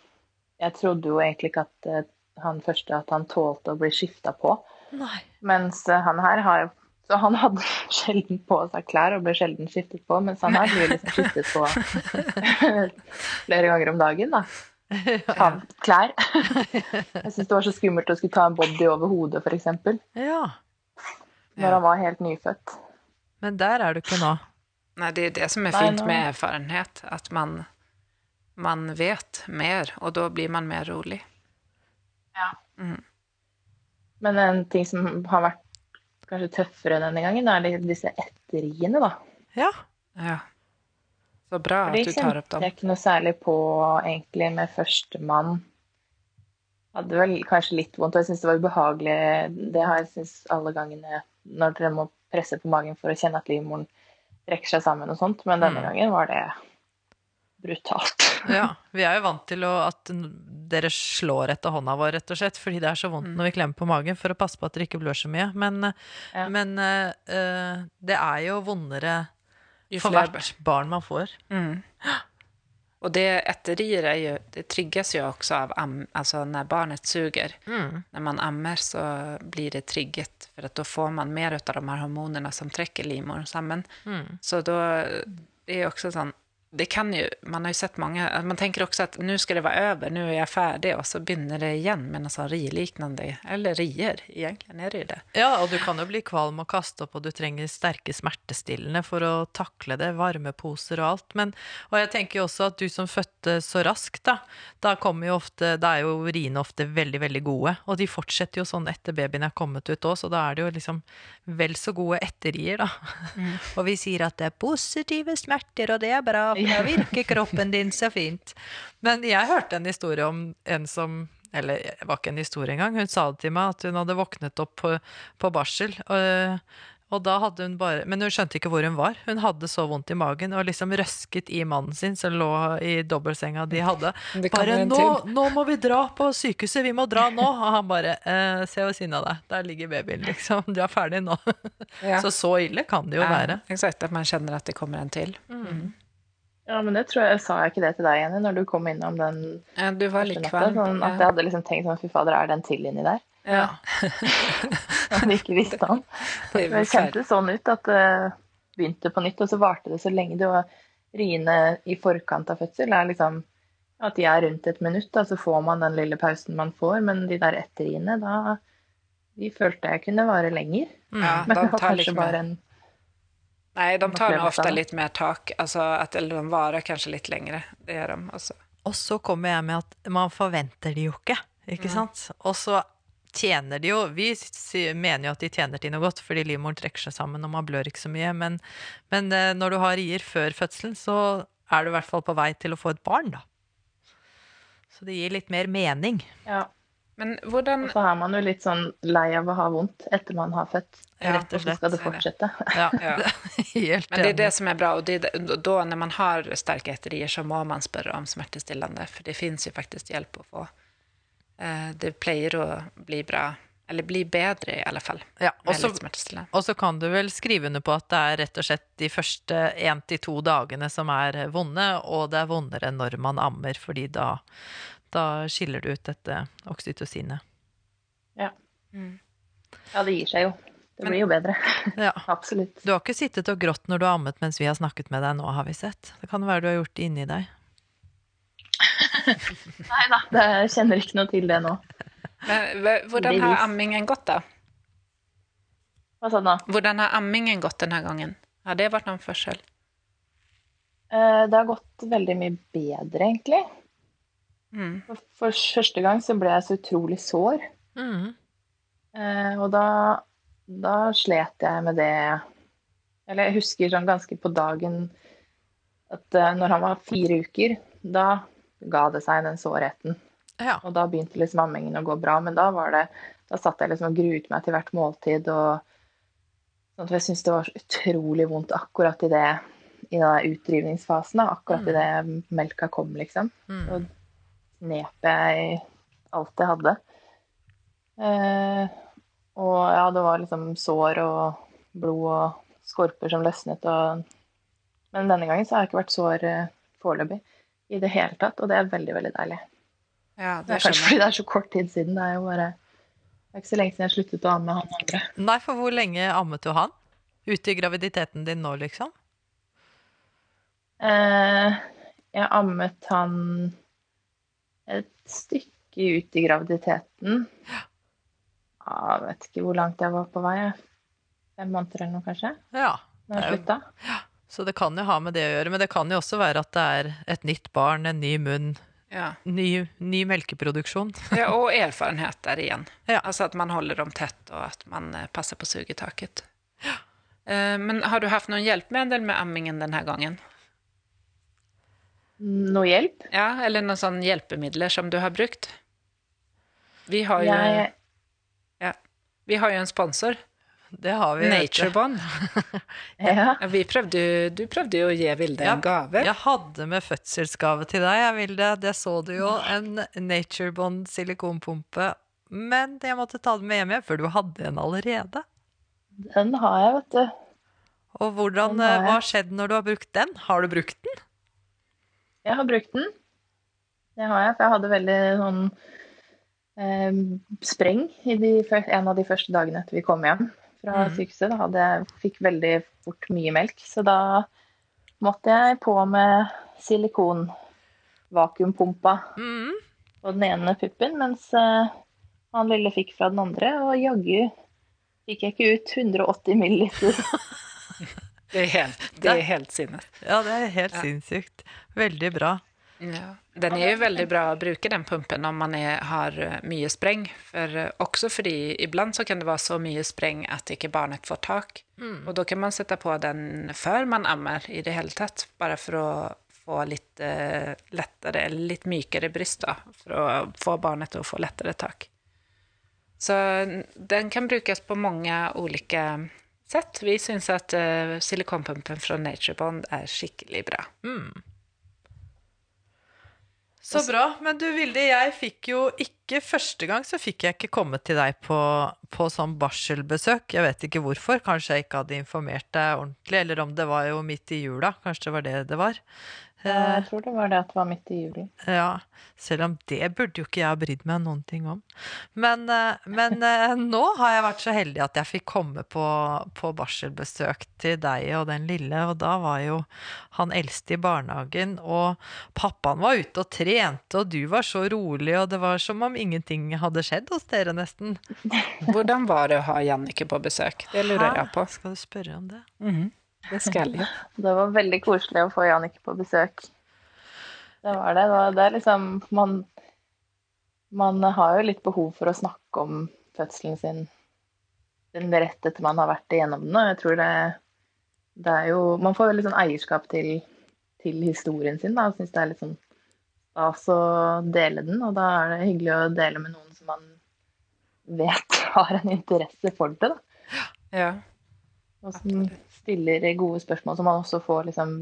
Jeg trodde jo egentlig ikke at eh, han første at han tålte å bli skifta på. Nei. Mens eh, han her har jo Så han hadde sjelden på seg klær og ble sjelden skiftet på, mens han her blir liksom skiftet på flere ganger om dagen, da. Ta klær. Jeg syns det var så skummelt å skulle ta en body over hodet, f.eks. Ja. Når han var helt nyfødt. Men der er du ikke nå. Nei, det er det som er fint med erfarenhet, At man, man vet mer og da blir man mer rolig. Men en ting som har vært kanskje tøffere denne gangen, er disse etterriene, da. Ja. Ja. Så bra at du tar kjente Det kjente jeg ikke noe særlig på egentlig med førstemann. Hadde vel kanskje litt vondt, og jeg syns det var ubehagelig. Det har jeg syntes alle gangene når dere må presse på magen for å kjenne at livmoren trekker seg sammen og sånt, men denne Mm. gangen var det brutalt. ja. Vi er jo vant til å, at dere slår etter hånda vår, rett og slett, fordi det er så vondt når vi klemmer på magen, for å passe på at dere ikke blør så mye. Men, Ja. men eh, eh, det er jo vondere for hvert barn man får. Mm. Og det etterier er jo det trigges jo også av am, altså når barnet suger. Mm. Når man ammer, så blir det trigget for da får man mer av de her hormonene som trekker livmoren sammen. Mm. Så da det jo også sån, det kan ju, man har ju sett många, man tänker också att nu ska det vara över, nu är jag färdig och så begynner det igjen med någon sån riliknande, eller rier egentligen är det ju det. Ja, og du kan jo bli kvalm og kaste opp, og du trenger sterke smertestillende for å takle det, varmeposer og alt. Men, og jeg tenker jo også at du som fødte så raskt, da, da kommer jo ofte, da er jo riene ofte veldig, veldig gode. Og de fortsetter jo sånn etter babyen er kommet ut òg, så da er det jo liksom vel så gode etterrier, da. Og vi sier at det er positive smerter, og det er bra, da virker kroppen din så fint. Men jeg hørte en historie om en som eller det var ikke en historie engang. Hun sa det til meg at hun hadde våknet opp på, på barsel. Og, og da hadde hun bare Men hun skjønte ikke hvor hun var. Hun hadde så vondt i magen og liksom røsket i mannen sin som lå i dobbeltsenga de hadde. Bare nå, nå må vi dra på sykehuset, vi må dra nå! Og han bare eh, Se ved siden av deg, der ligger babyen, liksom. Du er ferdig nå. Ja. Så så ille kan det jo være. Exakt, At man kjenner at det kommer en till. Ja, men det tror jeg, sa jeg ikke det til deg, Jenny, når du kom innom den Ja, du var like natta? Sånn at jeg hadde liksom tenkt sånn, fy fader, er det en til inni der? Ja. Som vi ikke visste om. Det Det kjentes sånn ut at det begynte på nytt, og så varte det så lenge. Det var riene i forkant av fødsel er liksom at de er rundt et minutt, da, så får man den lille pausen man får. Men de der etterriene, da de følte jeg kunne vare lenger. Ja, Men de det var kanskje liksom bare en Nej, de tar nog ofte lite mer tak, Altså at eller de varer kanskje litt lengre. Det gjør de. også. Og så kommer jeg med at man forventer de jo ikke, ikke sant? Og så tjener de jo Vi mener jo at de tjener til noe godt, fordi livmoren trekker seg sammen og man blør ikke så mye. Men, men eh, når du har rier før fødselen, så er du i hvert fall på vei til å få et barn, da. Så det gir litt mer mening. Ja. Men hvordan Og så er man jo litt sånn lei av å ha vondt etter man har født. Ja, rett og slett. det så skal det. fortsette. Ja, Ja. helt Men det er det som er bra Og det då när man har sterke etterier, så må man spørre om smertestillende, for det fins jo faktisk hjelp å få. Eh, Det pleier å bli bra, eller bli bedre i alle fall, Ja, og så. Og så kan du vel skrive under på at det er rett og slett de første én til to dagene som er vonde, og det er vondere når man ammer, fordi da, da skiller du ut dette oksytocinet. Mm. Ja, det gir seg jo. Det blir jo bedre. Ja. Absolutt. Du har ikke sittet og grått når du har ammet mens vi har snakket med deg nå, har vi sett. Det kan være du har gjort det inni deg. Nei da, jeg kjenner ikke noe til det nå. Men hvordan har ammingen gått da? Hva sa du nå? Hvordan har ammingen gått denne gangen? Har det vært noen forskjell? Eh, Det har gått veldig mye bedre, egentlig. Mm. For for første gang så ble jeg så utrolig sår. Mm. Eh, Og da, da slet jeg med det Eller jeg husker sånn ganske på dagen at uh, når han var fire uker, da ga det seg, den sårheten. Ja. Og da begynte liksom ammingen å gå bra. Men da var det Da satt jeg liksom og gruet meg til hvert måltid. og sånn at Jeg syntes det var så utrolig vondt akkurat i det i den utdrivningsfasen. da, Akkurat i det melka kom, liksom. Mm. Og knep jeg alt jeg hadde. Eh, og ja, det var liksom sår og blod og skorper som løsnet og Men denne gangen så har jeg ikke vært sår eh, foreløpig i det hele tatt, og det er veldig, veldig deilig. Ja, Det det er kanskje fordi det er så kort tid siden. Det er jo bare Det er ikke så lenge siden jeg sluttet å amme han andre. Nei, for hvor lenge ammet du han? Ute i graviditeten din nå, liksom? Eh, jeg ammet han et stykke ut i graviditeten. Ja, jeg vet ikke hvor langt jeg var på vei. Fem måneder eller noe, kanskje? Ja. Når jeg slutta. Ja. Så det kan jo ha med det å gjøre, men det kan jo også være at det er et nytt barn, en ny munn, Ja. ny, ny melkeproduksjon. ja, og erfarenhet der igjen. Ja. Altså at man holder dem tett, og at man eh, passer på sugetaket. Eh, Men har du haft noen hjelpemiddel med ammingen denne gangen? Noe hjelp? Ja, eller noen sånne hjelpemidler som du har brukt? Vi har jo, Jeg, vi har jo en sponsor, Det har vi. Naturebond. ja. Ja, prøvde, du prøvde jo å gi Vilde en gave. Jeg hadde med fødselsgave til deg, jeg Vilde. Det så du jo. En Naturebond silikonpumpe. Men jeg måtte ta den med hjem igjen, for du hadde en allerede. Den har jeg, vet du. Og hvordan, eh, hva har skjedd når du har brukt den? Har du brukt den? Jeg har brukt den. Det har jeg, for jeg hadde veldig sånn eh, spreng i de, en av de første dagene etter vi kom hjem fra mm. sykehuset. Da hadde jeg, fikk veldig fort mye melk, så da måtte jeg på med silikon-vakuumpumpa Mm. på den ene puppen, mens eh, han lille fikk fra den andre, og jaggu fikk jeg ikke ut 180 milliliter. Det er helt, det er helt sinnet. Ja, det er helt sinnssykt. Veldig bra. Ja. Den er jo veldig bra å bruke den pumpen om man er, har eh, mye spreng. For, eh, også fordi iblant så kan det være så mye spreng at ikke barnet får tak. Mm. Og da kan man sette på den før man ammer i det hele tatt, bare for å få litt uh, lettere, eller litt mykere bryst, da, for å få barnet til å få lettere tak. Så den kan brukes på mange ulike sett. Vi syns at uh, silikonpumpen fra Naturebond er skikkelig bra. Mm. Så bra. Men du Vilde, jeg fikk jo ikke Første gang så fikk jeg ikke komme til deg på, på sånn barselbesøk. Jeg vet ikke hvorfor. Kanskje jeg ikke hadde informert deg ordentlig, eller om det var jo midt i jula. Kanskje det var det det var. Jeg tror det var det at det var midt i juli. Ja, selv om det burde jo ikke jeg ha brydd meg noen ting om. Men, eh, men eh, nå har jeg vært så heldig at jeg fikk komme på, på barselbesøk til deg og den lille, og da var jo han eldste i barnehagen, og pappaen var ute og trente, og du var så rolig, og det var som om ingenting hadde skjedd hos dere nesten. Hvordan var det å ha Jannicke på besøk? Det lurer jeg på. Skal du spørre om det? Det skal jeg. Det var veldig koselig å få Jannicke på besøk. Det var det. Det, er liksom man, man har jo litt behov for å snakke om fødselen sin, den rett etter man har vært igjennom den. Og jeg tror det, det er jo Man får veldig sånn eierskap til, til historien sin, da. Syns det er litt sånn stas å dele den. Og da er det hyggelig å dele med noen som man vet har en interesse for det, da. Ja. Og som stiller gode spørsmål, så man også får liksom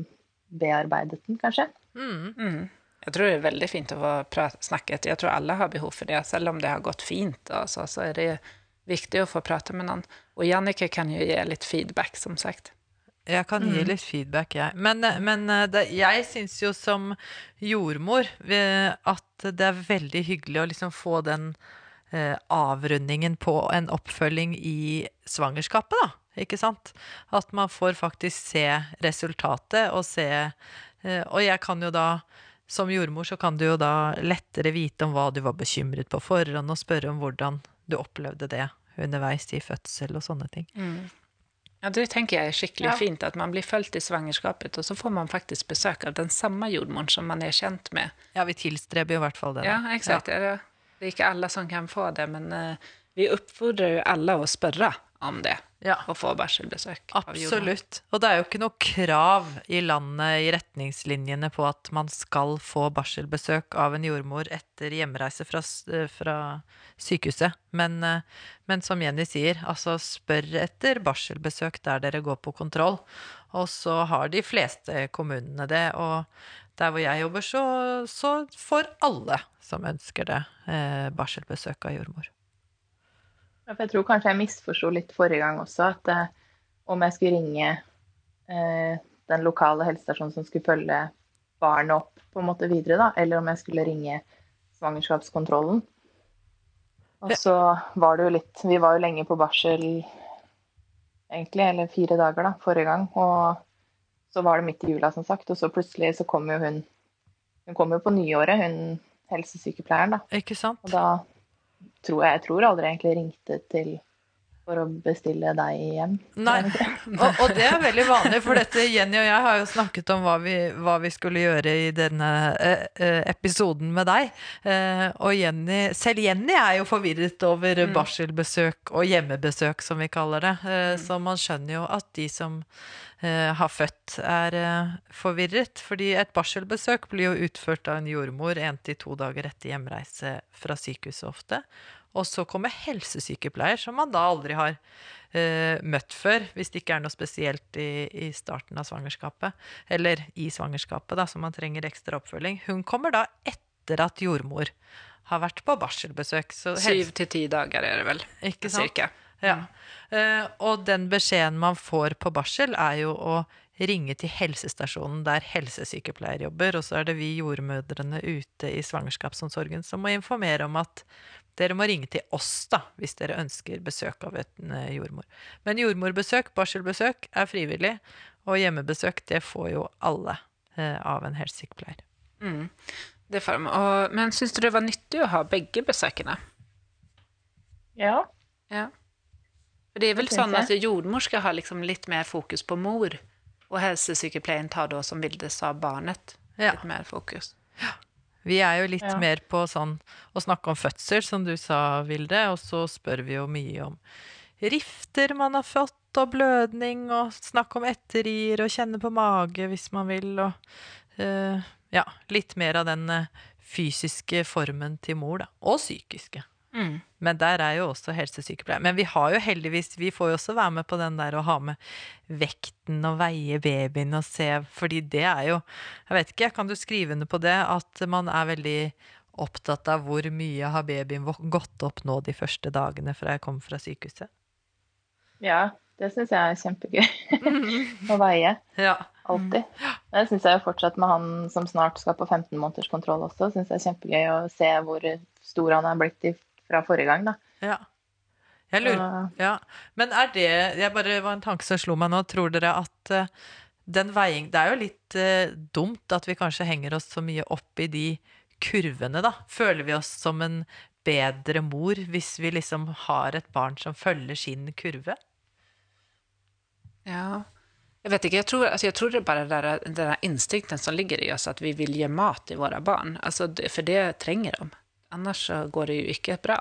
bearbeidet den, kanskje. Mm. Mm. Jeg tror det er veldig fint å få snakket. Jeg tror alle har behov for det. Selv om det har gått fint, altså, så er det viktig å få prate med noen. Og Jannike kan jo gi litt feedback, som sagt. Jeg kan gi litt feedback, jeg. Men, men eh, det, jeg syns jo som jordmor eh, at det er veldig hyggelig å liksom få den eh, avrundingen på en oppfølging i svangerskapet, da. Ikke sant? At man får faktisk se resultatet og se eh, Og jeg kan jo da som jordmor så kan du jo da lettere vite om hva du var bekymret på forhånd, og spørre om hvordan du opplevde det underveis i fødsel og sånne ting. Ja, det tenker jeg er skikkelig Ja. fint, at man blir fulgt i svangerskapet, og så får man faktisk besøk av den samme jordmoren som man er kjent med. Ja, vi tilstreber jo i hvert fall det. da. Ja, eksakt. Det er- Det er ikke alle som kan få det, men uh, vi oppfordrer jo alle å spørre om det, Ja. Å få barselbesøk. Absolutt. Og det er jo ikke noe krav i landet i retningslinjene på at man skal få barselbesøk av en jordmor etter hjemreise fra, eh, fra sykehuset. Men, eh, men som Jenny sier, altså spør etter barselbesøk der dere går på kontroll. Og så har de fleste kommunene det. Og der hvor jeg jobber, så, så får alle som ønsker det, eh, barselbesøk av jordmor. Jeg tror kanskje jeg misforsto litt forrige gang også, at eh, om jeg skulle ringe eh, den lokale helsestasjonen som skulle følge barnet opp på en måte videre, da, eller om jeg skulle ringe svangerskapskontrollen. Og så var det jo litt Vi var jo lenge på barsel, egentlig, eller fire dager, da, forrige gang. Og så var det midt i jula, som sagt, og så plutselig så kom jo hun Hun kom jo på nyåret, hun helsesykepleieren, da. Ikke sant? Og da tror jeg, jeg tror aldri jeg egentlig ringte til for å bestille deg hjem. Nei, og, og det er veldig vanlig, for dette Jenny og jeg har jo snakket om hva vi, hva vi skulle gjøre i denne eh, eh, episoden med deg. Eh, og Jenny, selv Jenny er jo forvirret over barselbesøk og hjemmebesøk, som vi kaller det. Eh, Så man skjønner jo at de som eh, har født, er eh, forvirret. Fordi et barselbesøk blir jo utført av en jordmor én til to dager etter hjemreise fra sykehuset ofte. Og så kommer helsesykepleier, som man da aldri har uh, møtt før, hvis det ikke er noe spesielt i, i starten av svangerskapet, eller i svangerskapet, da, som man trenger ekstra oppfølging. Hun kommer da etter at jordmor har vært på barselbesøk. Syv til ti dager er det vel, Ikke sant? cirka. ja. Uh, og den beskjeden man får på barsel, er jo å ringe til helsestasjonen der helsesykepleier jobber, og så er det vi jordmødrene ute i svangerskapsomsorgen som må informere om at dere må ringe til oss da, hvis dere ønsker besøk av en eh, jordmor. Men jordmorbesøk, barselbesøk, er frivillig, og hjemmebesøk, det får jo alle eh, av en helsesykepleier. Mm. Det får de. Men syns du det var nyttig å ha begge besøkene? Ja. Ja. For det er vel sånn at jordmor skal ha liksom litt mer fokus på mor, og helsesykepleien tar da, som Vilde sa, barnet, Ja. litt mer fokus. Vi er jo litt Ja. mer på sånn å snakke om fødsel, som du sa, Vilde, og så spør vi jo mye om rifter man har fått, og blødning, og snakke om etterrier, og kjenne på mage hvis man vil, og uh, ja, litt mer av den eh, fysiske formen til mor, da, og psykiske. Mm. Men der er jo også helsesykepleier. Men vi har jo heldigvis, vi får jo også være med på den der å ha med vekten og veie babyen og se, fordi det er jo, jeg vet ikke, kan du skrive under på det, at man er veldig opptatt av hvor mye har babyen gått opp nå de første dagene fra jeg kom fra sykehuset? ja, det syns jeg er kjempegøy å veie. Ja. Alltid. Det syns jeg jo fortsatt med han som snart skal på 15 måneders kontroll også. Synes jeg er kjempegøy å se hvor stor han er blitt i, fra forrige gang, da. ja. Jeg lurer, Så- ja. Men er det, jeg bare var en tanke som slo meg nå, tror dere at eh, den veiing, det er jo litt eh, dumt at vi kanskje henger oss så mye opp i de kurvene, da. Føler vi oss som en bedre mor hvis vi liksom har et barn som følger sin kurve? Ja. Jeg vet ikke, jeg tror, altså jeg tror det er bare den der, instinkten som ligger i oss, at vi vil gi mat til våre barn. Altså, for det trenger de. Annars så går det jo ikke bra.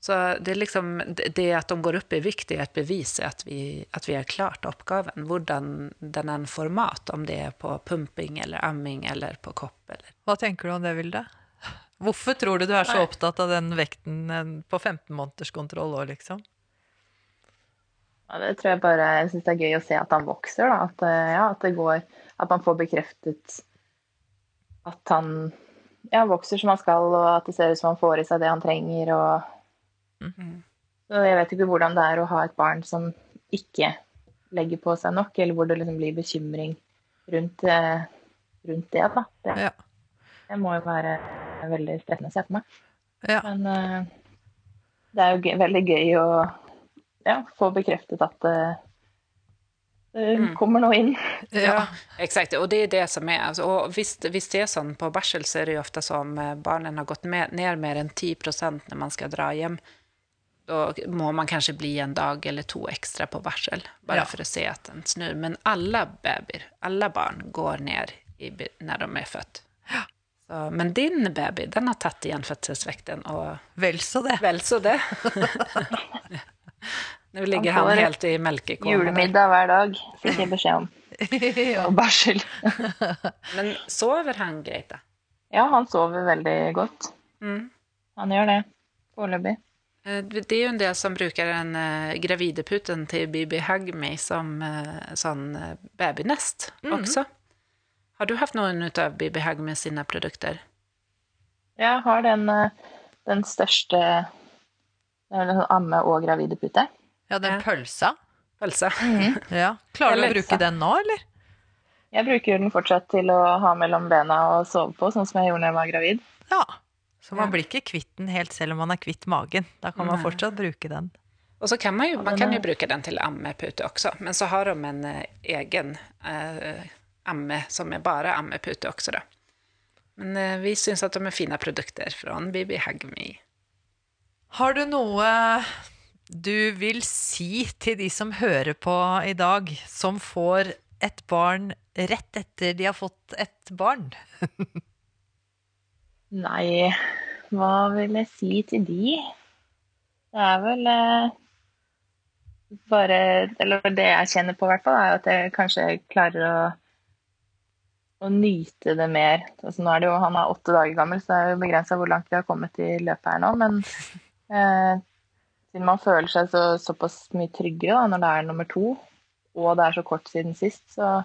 Så det, er liksom, det- at de går opp i vikt, er et bevis at vi, at vi har klart oppgaven. Hvordan den enn en format, om det er på pumping eller amming eller på kopp. Eller. Hva tenker du om det, Vilde? Hvorfor tror du du er så opptatt av den vekten på 15 måneders kontroll òg, liksom? Ja, det tror jeg bare Jeg syns det er gøy å se at han vokser, da. At, eh, ja, at det går At man får bekreftet at han ja, vokser som han skal, og at det ser ut som han får i seg det han trenger. Og... Mm. Så jeg vet ikke hvordan det er å ha et barn som ikke legger på seg nok, eller hvor det liksom blir bekymring rundt, eh, rundt det. Da. Det, Ja. det må jo være veldig stressende å se på meg. Ja. Men uh, det er jo gøy, veldig gøy å ja, få bekreftet at det Mm. kommer noe inn. ja. Exakt, Og det er det som er. Alltså, och visst, visst det er sånn på barsel så er det jo ofte som barnet barnen har gått med, ned mer enn 10 når när man skal dra hjem. Da må man kanskje bli en dag eller to extra på barsel, bare Ja. for å se at den snur. Men alle babyer, alle barn går ned i, når de de født. Ja. Så, men din baby, den har tatt igjen fødselsvekten og Vel så det. Vel så det. nu ligger Han han helt i melkekoma. Julemiddag hver dag fikk jeg beskjed om. Og barsel. Men sover han, greit, da? Ja, han sover veldig godt. Mm. Han gjør det. Foreløpig. Eh, Det er jo en del som bruker den eh, gravideputen til Bibi Hagmi som sånn babynest mm. också. Har du hatt noen ut av Bibi Hagmi sine sina produkter? Jeg har den, eh, den største det er en sånn amme- og gravidepute. Ja, den pølsa. Pølsa? Ja. Klarer du å bruke den nå, eller? Jeg bruker den fortsatt til å ha mellom bena og sove på, sånn som jeg gjorde da jeg var gravid. Ja. Så man Ja. blir ikke kvitt den helt selv om man er kvitt magen. Da kan man fortsatt bruke den. Og så kan man jo, man kan jo bruke den til ammepute også, Men så har de en eh, egen eh, amme som er bare ammepute også, da. Men eh, vi syns at de er fine produkter fra Bibi Hug Me. Har du noe du vil si til de som hører på i dag, som får et barn rett etter de har fått et barn? Nei, hva vil jeg si til de? Det er vel eh, bare Eller det jeg kjenner på, i hvert fall, er at jeg kanskje klarer å, å nyte det mer. Altså, nå er det jo, han er åtte dager gammel, så det er jo begrensa hvor langt vi har kommet i løpet her nå. Men eh, siden man føler seg så, såpass mye tryggere da, når det er nummer to, og det er så kort siden sist, så,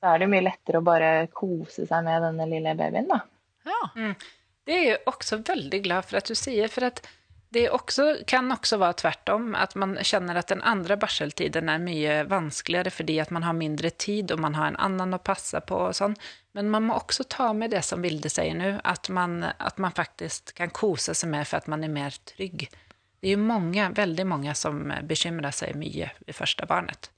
så er det jo mye lettere å bare kose seg med denne lille babyen, da. Ja. Det er jeg også veldig glad for at du sier. for at det også, också, kan også være tvärtom, at man kjenner at den andre barseltiden er mye vanskeligere fordi at man har mindre tid og man har en annen å passe på og sånn. Men man må også ta med det som Vilde sier nå, at man, att man faktisk kan kose seg med for at man er mer trygg. Det är ju många, väldigt många som bekymrar sig mye i första barnet.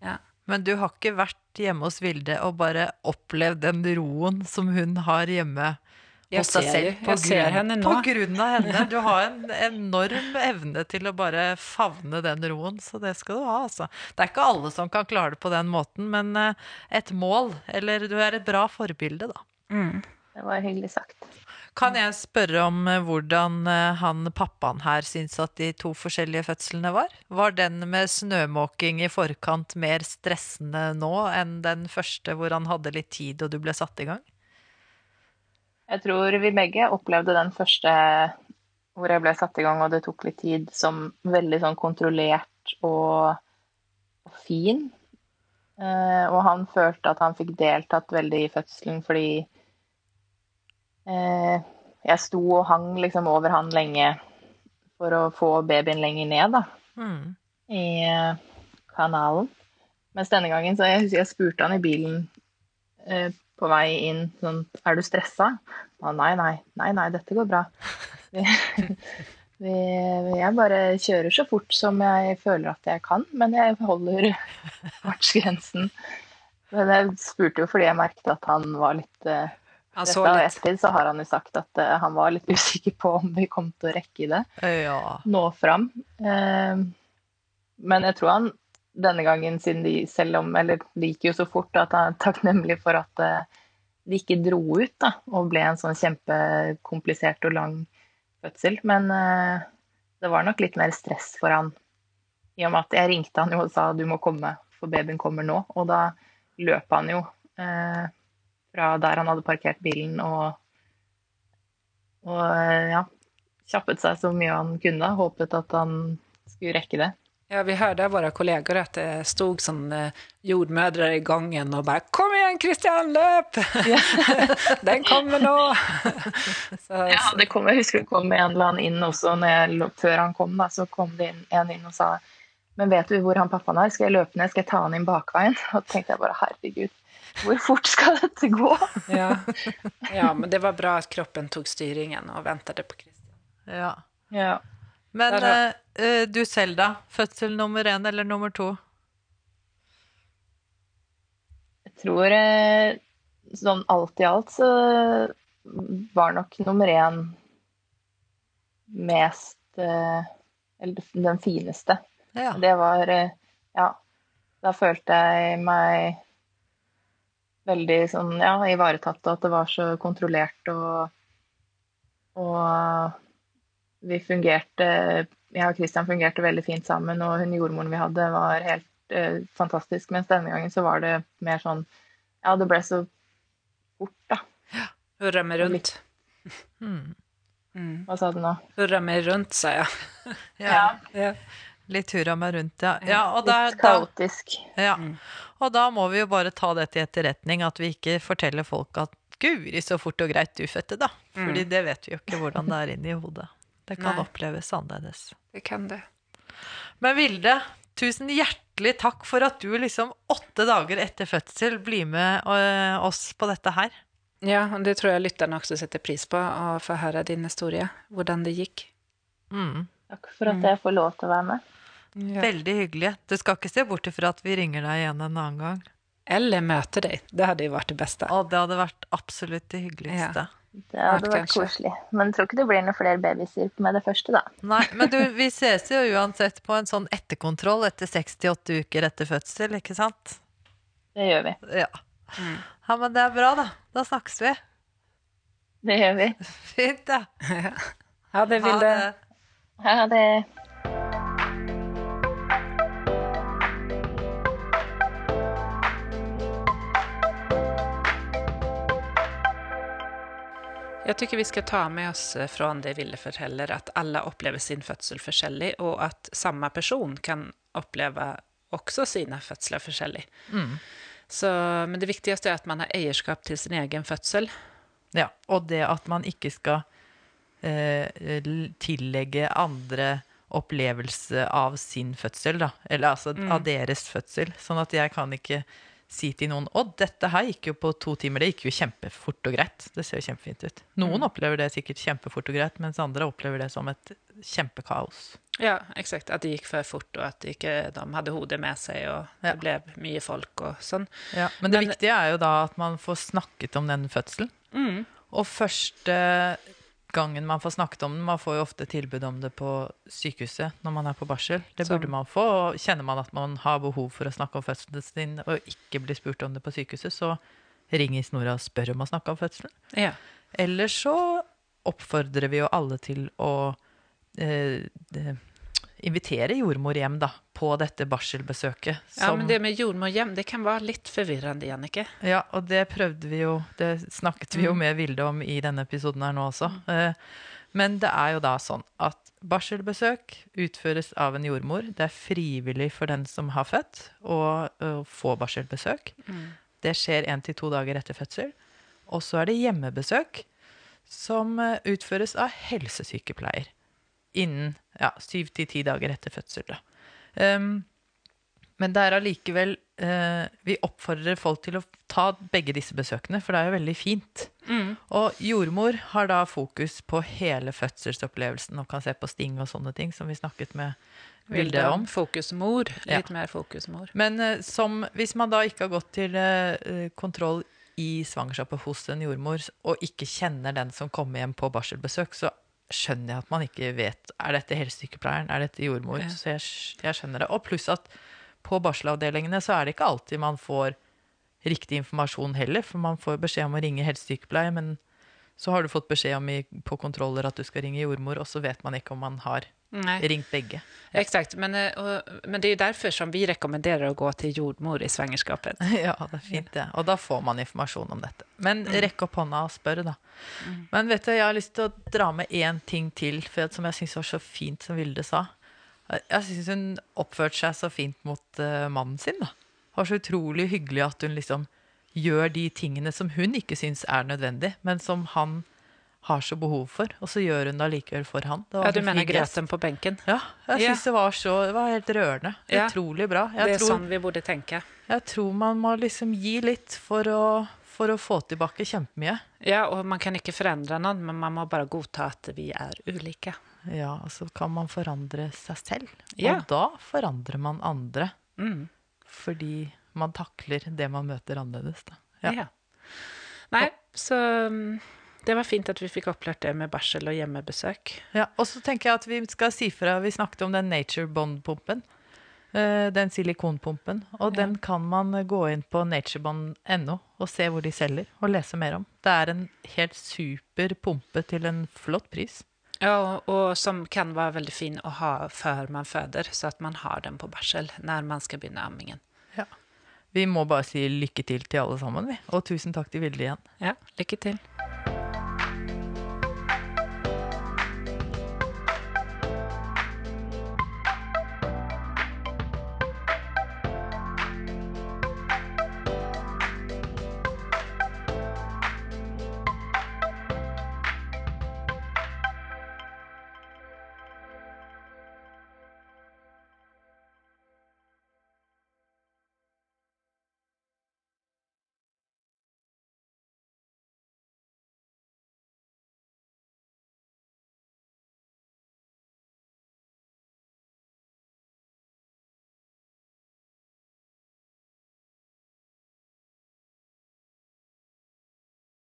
Ja. Men du har ikke vært hjemme hos Vilde og bare opplevd den roen som hun har hjemme Jeg hos seg ser, selv? På, jag ser henne på grunn av henne. Du har en enorm evne til å bare favne den roen, så det skal du ha, altså. Det er ikke alle som kan klare det på den måten, men eh, et mål, eller du er et bra forbilde, da. Mm. Det var hyggelig sagt. Kan jeg spørre om eh, hvordan eh, han pappaen her syns at de to forskjellige fødslene var? Var den med snømåking i forkant mer stressende nå enn den første hvor han hadde litt tid og du ble satt i gang? Jeg tror vi begge opplevde den første hvor jeg ble satt i gang, og det tok litt tid, som veldig sånn kontrollert og, og fin. Eh, og han følte at han fikk deltatt veldig i fødselen fordi jeg sto og hang liksom over han lenge for å få babyen lenger ned, da Mm. i eh, kanalen. Mens denne gangen så jeg, husker jeg spurte han i bilen eh, på vei inn sånn Er du stressa? Han, nei, nei, nei, nei, dette går bra. Jeg bare kjører så fort som jeg føler at jeg kan, men jeg holder fartsgrensen. Men jeg spurte jo fordi jeg merket at han var litt eh, Så Og ettertid så har han jo sagt at uh, han var litt usikker på om vi kom til å rekke det Ja. nå fram. Uh, men jeg tror han denne gangen, siden de selv om Eller det gikk jo så fort, at han er takknemlig for at uh, de ikke dro ut da, og ble en sånn kjempekomplisert og lang fødsel. Men eh, det var nok litt mer stress for han. I og med at jeg ringte han jo og sa du må komme, for babyen kommer nå. Og da løp han jo eh, fra der han hadde parkert bilen og, og eh, ja, kjappet seg så mye han kunne. Håpet at han skulle rekke det. Ja, vi hørte av våre kolleger at det stod sånn eh, jordmødre i gangen og bare 'Kom igjen, Kristian, løp! Den kommer nå!' så, Ja, det kom, jeg husker det kom en eller annen inn også jeg, før han kom. Da, så kom det inn, en inn og sa men vet du hvor han pappaen er? Skal jeg løpe ned? Skal jeg ta han inn bakveien? Og tenkte jeg bare herregud, hvor fort skal dette gå? ja. ja, men det var bra at kroppen tok styringen og ventet på Kristian. Ja. Ja. Men Der har- eh, eh, du selv, da? Fødsel nummer én eller nummer to? Jeg tror eh, sånn alt i alt så var nok nummer én mest eh, Eller den fineste. Ja. Det var Ja. Da følte jeg meg veldig sånn ja, ivaretatt, og at det var så kontrollert og Og vi fungerte Jeg og Christian fungerte veldig fint sammen, og hun jordmoren vi hadde, var helt eh, fantastisk. Mens denne gangen så var det mer sånn Ja, det ble så fort, da. Hun rømmer rundt. Mm. Mm. Hva sa du nå? Hun rømmer rundt, sa jeg. ja. Ja. Litt hurra meg rundt, ja. ja, og, da, Litt da, kaotisk. ja. Og da må vi jo bare ta det til etterretning, at vi ikke forteller folk at Guri, så fort og greit du fødte, da. Fordi Mm. det vet vi jo ikke hvordan det er inni hodet. Det kan Nei. oppleves annerledes. Det kan det. Men Vilde, tusen hjertelig takk for at du liksom åtte dager etter fødsel blir med øh, oss på dette her. Ja, og det tror jeg lytterne også setter pris på, å få høre din historie, hvordan det gikk. Mm. Takk for at jeg får lov til å være med. Ja. Veldig hyggelig. Du skal ikke se bort ifra at vi ringer deg igjen en annen gang. Eller møte deg. Det hadde jo vært det beste. Og det hadde vært absolutt det hyggeligste. Det hadde vært kanskje. koselig. Men jeg tror ikke det blir noen flere babyer med det første, da. Nei, men du, vi ses jo uansett på en sånn etterkontroll etter 68 uker etter fødsel, ikke sant? Det gjør vi. Ja. Mm. ja, men det er bra, da. Da snakkes vi. Det gjør vi. Fint, ja. Ha det, Ha det. Ha det. Jeg tycker vi ska ta med oss fra från det Ville forteller at alle opplever sin fødsel forskjellig, og at samme person kan oppleve også sine fødsler forskjellig. Mm. Så, men det viktigste er at man har eierskap til sin egen fødsel. Ja, og det at man ikke skal eh, tillegge andre opplevelse av sin fødsel, da. Eller altså Mm. av deres fødsel. Sånn at jeg kan ikke si til noen Å, dette her gikk jo på to timer. Det gikk jo kjempefort og greit. Det ser jo kjempefint ut. Noen Mm. opplever det sikkert kjempefort og greit, mens andre opplever det som et kjempekaos. Ja, eksakt. At det gikk for fort, og at de ikke de hadde hodet med seg, og Ja. det ble mye folk og sånn. Ja, men det Men- viktige er jo da at man får snakket om den fødselen. Mm. Og første gangen man får snakket om den, man får jo ofte tilbud om det på sykehuset når man er på barsel. Det burde man få. Og kjenner man at man har behov for å snakke om fødselen sin og ikke bli spurt om det på sykehuset, så ring i snora og spør om å snakke om fødselen. Ja. Eller så oppfordrer vi jo alle til å eh, invitere jordmor hjem da, på dette barselbesøket. ja, men det med jordmor hjem det kan være litt forvirrende, Jannike. Ja, og det prøvde vi jo Det snakket vi jo med Vilde om i denne episoden her nå også. Eh, Men det er jo da sånn at barselbesøk utføres av en jordmor. Det er frivillig for den som har født å, å få barselbesøk. Det skjer én til to dager etter fødsel. Og så er det hjemmebesøk som eh, utføres av helsesykepleier innen ja, syv til ti dager etter fødsel. Da. Um, men det er allikevel uh, Vi oppfordrer folk til å ta begge disse besøkene, for det er jo veldig fint. Mm. Og jordmor har da fokus på hele fødselsopplevelsen og kan se på sting og sånne ting, som vi snakket med Vilde om. Fokusmor. Ja. Litt mer fokusmor. Men uh, som, hvis man da ikke har gått til eh, kontroll i svangerskapet hos en jordmor, og ikke kjenner den som kommer hjem på barselbesøk, så skjønner jeg at man ikke vet Er dette helsesykepleieren, er dette jordmor? Ja. Så jeg, jeg skjønner det. Og pluss at på barselavdelingene så er det ikke alltid man får riktig informasjon heller, for man får beskjed om å ringe helsesykepleier, men så har du fått beskjed om i, på kontroller at du skal ringe jordmor, og så vet man ikke om man har Nej. ringt begge. Exakt, men, eh, och, men det är ju därför som vi rekommenderar att gå till jordmor i svangerskapet. Ja, det er fint, det. Og da får man informasjon om dette. Men rekk opp hånda og spør, da. Men vet du, jeg har lyst til å dra med én ting til, for som jeg syns var så fint, som Vilde sa. Jeg syns hun oppførte seg så fint mot uh, mannen sin. Det var så utrolig hyggelig at hun liksom gjør de tingene som hun ikke syns er nødvendig, men som han har så behov for. Og så gjør hun det allikevel for han. Det var Ja, du mener gröten på benken? Ja, jeg Ja. det var så Det var helt rørende. Ja. Utrolig bra. det er tror, sånn vi burde tenke. jeg tror man må liksom gi litt for å, for å få tilbake kjempemye. Ja, og man kan ikke forandre noen, men man må bare godta at vi er ulike. Ja, og så kan man forandre seg selv. Ja. Og da forandrer man andre. Mm. Fordi man takler det man møter annerledes. Da. Ja. Nej, så mm, det var fint at vi fikk opplært det med barsel og hjemmebesøk. Ja, og så tenker jeg at vi skal si fra Vi snakket om den Nature Bond-pumpen. eh, Den silikonpumpen. Og den kan man gå inn på naturebond.no og se hvor de selger, og lese mer om. Det er en helt super pumpe til en flott pris. Ja, och, och som kan være veldig fin å ha før man føder, så at man har den på barsel når man skal begynne ammingen. Ja. Vi må bare si lykke til til alle sammen, vi. Og tusen takk til Vilde igjen. Ja, lykke til.